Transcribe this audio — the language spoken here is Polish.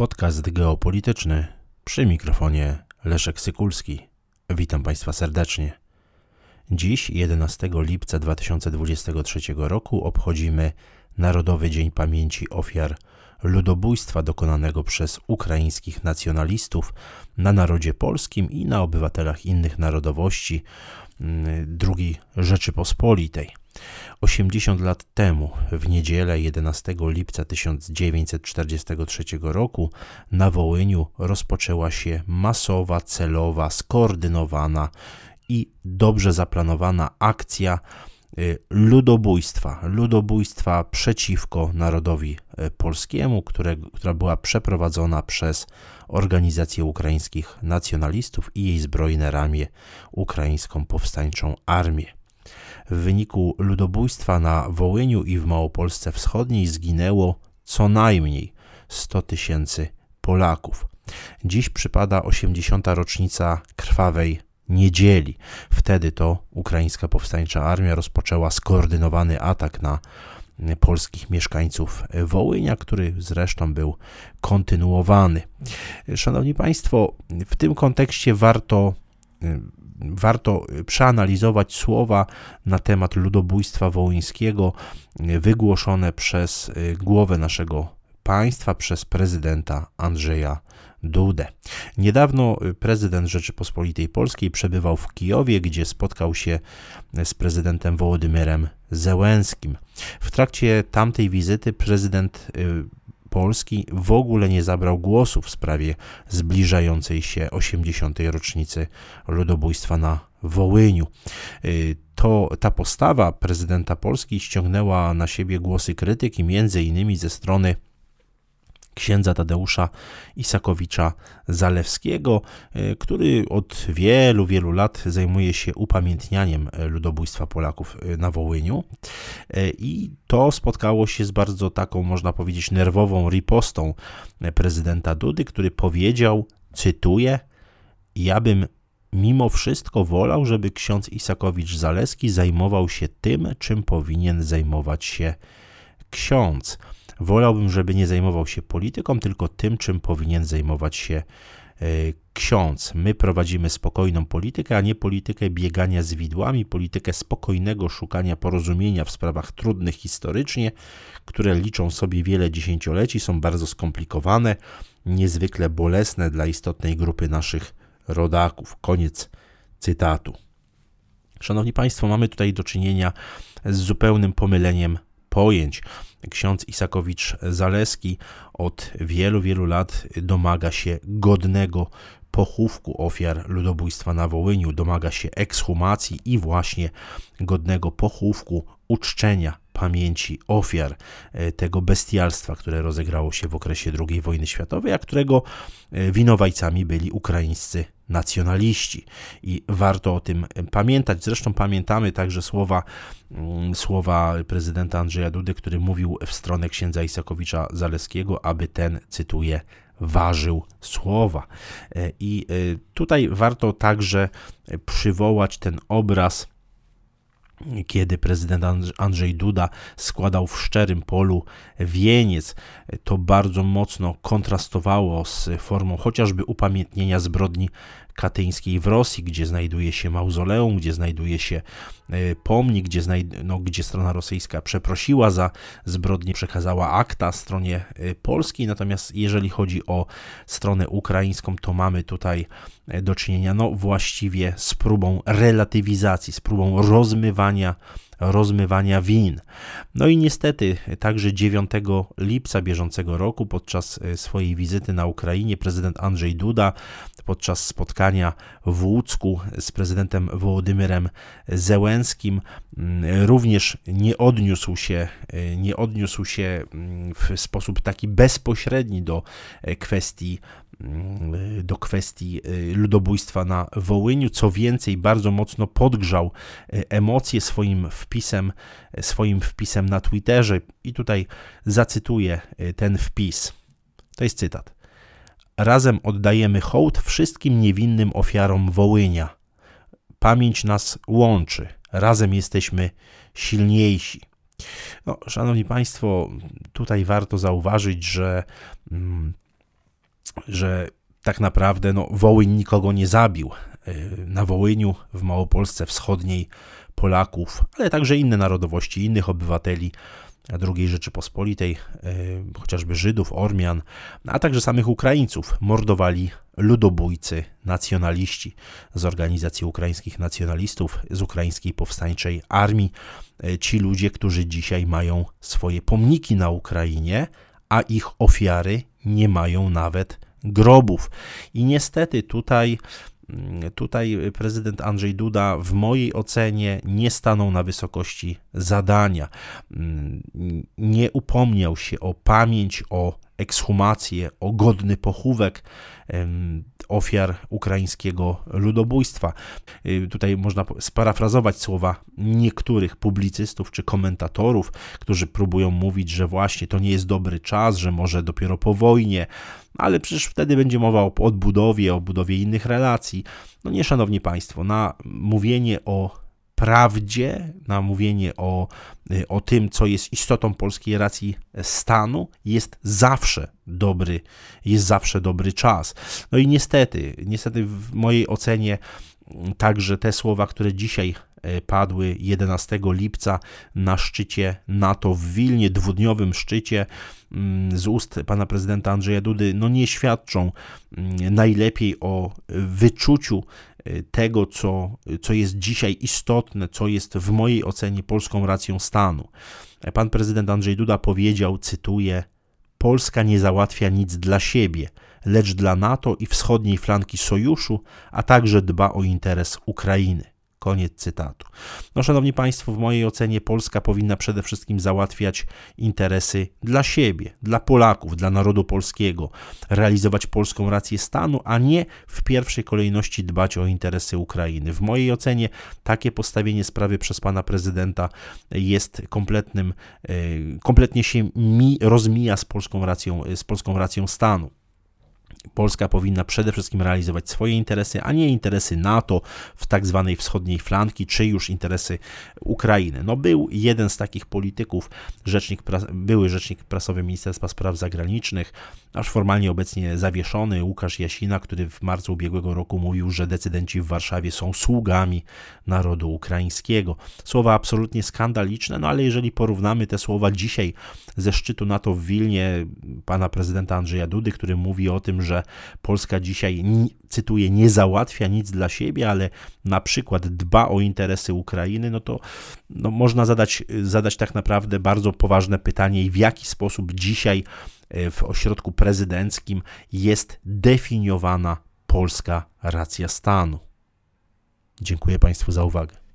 Podcast geopolityczny przy mikrofonie Leszek Sykulski. Witam Państwa serdecznie. Dziś, 11 lipca 2023 roku, obchodzimy Narodowy Dzień Pamięci Ofiar Ludobójstwa dokonanego przez ukraińskich nacjonalistów na narodzie polskim i na obywatelach innych narodowości II Rzeczypospolitej. 80 lat temu, w niedzielę 11 lipca 1943 roku, na Wołyniu rozpoczęła się masowa, celowa, skoordynowana i dobrze zaplanowana akcja y, ludobójstwa, ludobójstwa przeciwko narodowi y, polskiemu, które, która była przeprowadzona przez Organizację Ukraińskich Nacjonalistów i jej zbrojne ramię Ukraińską Powstańczą Armię. W wyniku ludobójstwa na Wołyniu i w Małopolsce Wschodniej zginęło co najmniej 100 tysięcy Polaków. Dziś przypada 80. rocznica krwawej niedzieli. Wtedy to ukraińska powstańcza armia rozpoczęła skoordynowany atak na polskich mieszkańców Wołynia, który zresztą był kontynuowany. Szanowni Państwo, w tym kontekście warto warto przeanalizować słowa na temat ludobójstwa wołyńskiego wygłoszone przez głowę naszego państwa, przez prezydenta Andrzeja Dudę. Niedawno prezydent Rzeczypospolitej Polskiej przebywał w Kijowie, gdzie spotkał się z prezydentem Wołodymyrem Zełenskim. W trakcie tamtej wizyty prezydent y, Polski w ogóle nie zabrał głosu w sprawie zbliżającej się 80. rocznicy ludobójstwa na Wołyniu. Y, to ta postawa prezydenta Polski ściągnęła na siebie głosy krytyki, między innymi ze strony księdza Tadeusza Isakowicza Zalewskiego, e, który od wielu, wielu lat zajmuje się upamiętnianiem e, ludobójstwa Polaków e, na Wołyniu. I to spotkało się z bardzo taką, można powiedzieć, nerwową ripostą prezydenta Dudy, który powiedział, cytuję, ja bym mimo wszystko wolał, żeby ksiądz Isakowicz Zaleski zajmował się tym, czym powinien zajmować się ksiądz. Wolałbym, żeby nie zajmował się polityką, tylko tym, czym powinien zajmować się e, ksiądz. My prowadzimy spokojną politykę, a nie politykę biegania z widłami, politykę spokojnego szukania porozumienia w sprawach trudnych historycznie, które liczą sobie wiele dziesięcioleci, są bardzo skomplikowane, niezwykle bolesne dla istotnej grupy naszych rodaków. Koniec cytatu. Szanowni Państwo, mamy tutaj do czynienia z zupełnym pomyleniem pojęć. Ksiądz Isakowicz Zaleski od wielu, wielu lat domaga się godnego pochówku ofiar ludobójstwa na Wołyniu, domaga się ekshumacji i właśnie godnego pochówku, uczczenia pamięci ofiar e, tego bestialstwa, które rozegrało się w okresie II wojny światowej, a którego e, winowajcami byli ukraińscy nacjonaliści. I warto o tym pamiętać. Zresztą pamiętamy także słowa, mm, słowa prezydenta Andrzeja Dudy, który mówił w stronę księdza Isakowicza Zaleskiego, aby ten, cytuję, ważył słowa. E, I tutaj warto także przywołać ten obraz kiedy prezydent Andrzej Duda składał w szczerym polu wieniec, to bardzo mocno kontrastowało z formą chociażby upamiętnienia zbrodni katyńskiej w Rosji, gdzie znajduje się mauzoleum, gdzie znajduje się e, pomnik, gdzie, no, gdzie strona rosyjska przeprosiła za zbrodnię, przekazała akta stronie e, polskiej, natomiast jeżeli chodzi o stronę ukraińską, to mamy tutaj e, do czynienia no, właściwie z próbą relatywizacji, z próbą rozmywania rozmywania win. No i niestety także 9 lipca bieżącego roku podczas e, swojej wizyty na Ukrainie prezydent Andrzej Duda podczas spotkania w Łucku z prezydentem Wołodymyrem Zełenskim mm, również nie odniósł się, e, nie odniósł się mm, w sposób taki bezpośredni do e, kwestii Mm, do kwestii ludobójstwa na Wołyniu. Co więcej, bardzo mocno podgrzał emocje swoim wpisem, y, swoim wpisem na Twitterze. I tutaj zacytuję ten wpis. To jest cytat. Razem oddajemy hołd wszystkim niewinnym ofiarom Wołynia. Pamięć nas łączy. Razem jesteśmy silniejsi. No, szanowni Państwo, tutaj warto zauważyć, że mm, że tak naprawdę no, Wołyń nikogo nie zabił. Na Wołyniu, w Małopolsce Wschodniej, Polaków, ale także inne narodowości, innych obywateli II Rzeczypospolitej, chociażby Żydów, Ormian, a także samych Ukraińców mordowali ludobójcy, nacjonaliści z organizacji ukraińskich nacjonalistów, z ukraińskiej powstańczej armii. E, ci ludzie, którzy dzisiaj mają swoje pomniki na Ukrainie, a ich ofiary nie mają nawet grobów. I niestety tutaj mm, Tutaj prezydent Andrzej Duda, w mojej ocenie, nie stanął na wysokości zadania. Mm, nie upomniał się o pamięć, o ekshumację, o godny pochówek ofiar ukraińskiego ludobójstwa. Y, tutaj można sparafrazować słowa niektórych publicystów czy komentatorów, którzy próbują mówić, że właśnie to nie jest dobry czas, że może dopiero po wojnie, ale przecież wtedy będzie mowa o odbudowie, o budowie innych relacji. No nie, szanowni państwo, na mówienie o prawdzie, na mówienie o, o tym, co jest istotą polskiej racji stanu, jest zawsze dobry, jest zawsze dobry czas. No i niestety, niestety w mojej ocenie także te słowa, które dzisiaj y, padły 11 lipca na szczycie NATO w Wilnie, dwudniowym szczycie mm, z ust pana prezydenta Andrzeja Dudy, no nie świadczą mm, najlepiej o wyczuciu Y, tego, co, co jest dzisiaj istotne, co jest w mojej ocenie polską racją stanu. Pan prezydent Andrzej Duda powiedział, cytuję: Polska nie załatwia nic dla siebie, lecz dla NATO i wschodniej flanki sojuszu, a także dba o interes Ukrainy. Koniec cytatu. No, szanowni Państwo, w mojej ocenie Polska powinna przede wszystkim załatwiać interesy dla siebie, dla Polaków, dla narodu polskiego, realizować polską rację stanu, a nie w pierwszej kolejności dbać o interesy Ukrainy. W mojej ocenie takie postawienie sprawy przez pana prezydenta jest kompletnym, e, kompletnie się mi rozmija z polską racją, z polską racją stanu. Polska powinna przede wszystkim realizować swoje interesy, a nie interesy NATO w tak zwanej wschodniej flanki, czy już interesy Ukrainy. No był jeden z takich polityków, rzecznik, były rzecznik prasowy Ministerstwa Spraw Zagranicznych, aż formalnie obecnie zawieszony, Łukasz Jasina, który w marcu ubiegłego roku mówił, że decydenci w Warszawie są sługami narodu ukraińskiego. Słowa absolutnie skandaliczne, no ale jeżeli porównamy te słowa dzisiaj ze szczytu NATO w Wilnie pana prezydenta Andrzeja Dudy, który mówi o tym, że Polska dzisiaj, cytuję, nie załatwia nic dla siebie, ale na przykład dba o interesy Ukrainy, no to no, można zadać, zadać tak naprawdę bardzo poważne pytanie, w jaki sposób dzisiaj e, w ośrodku prezydenckim jest definiowana polska racja stanu. Dziękuję Państwu za uwagę.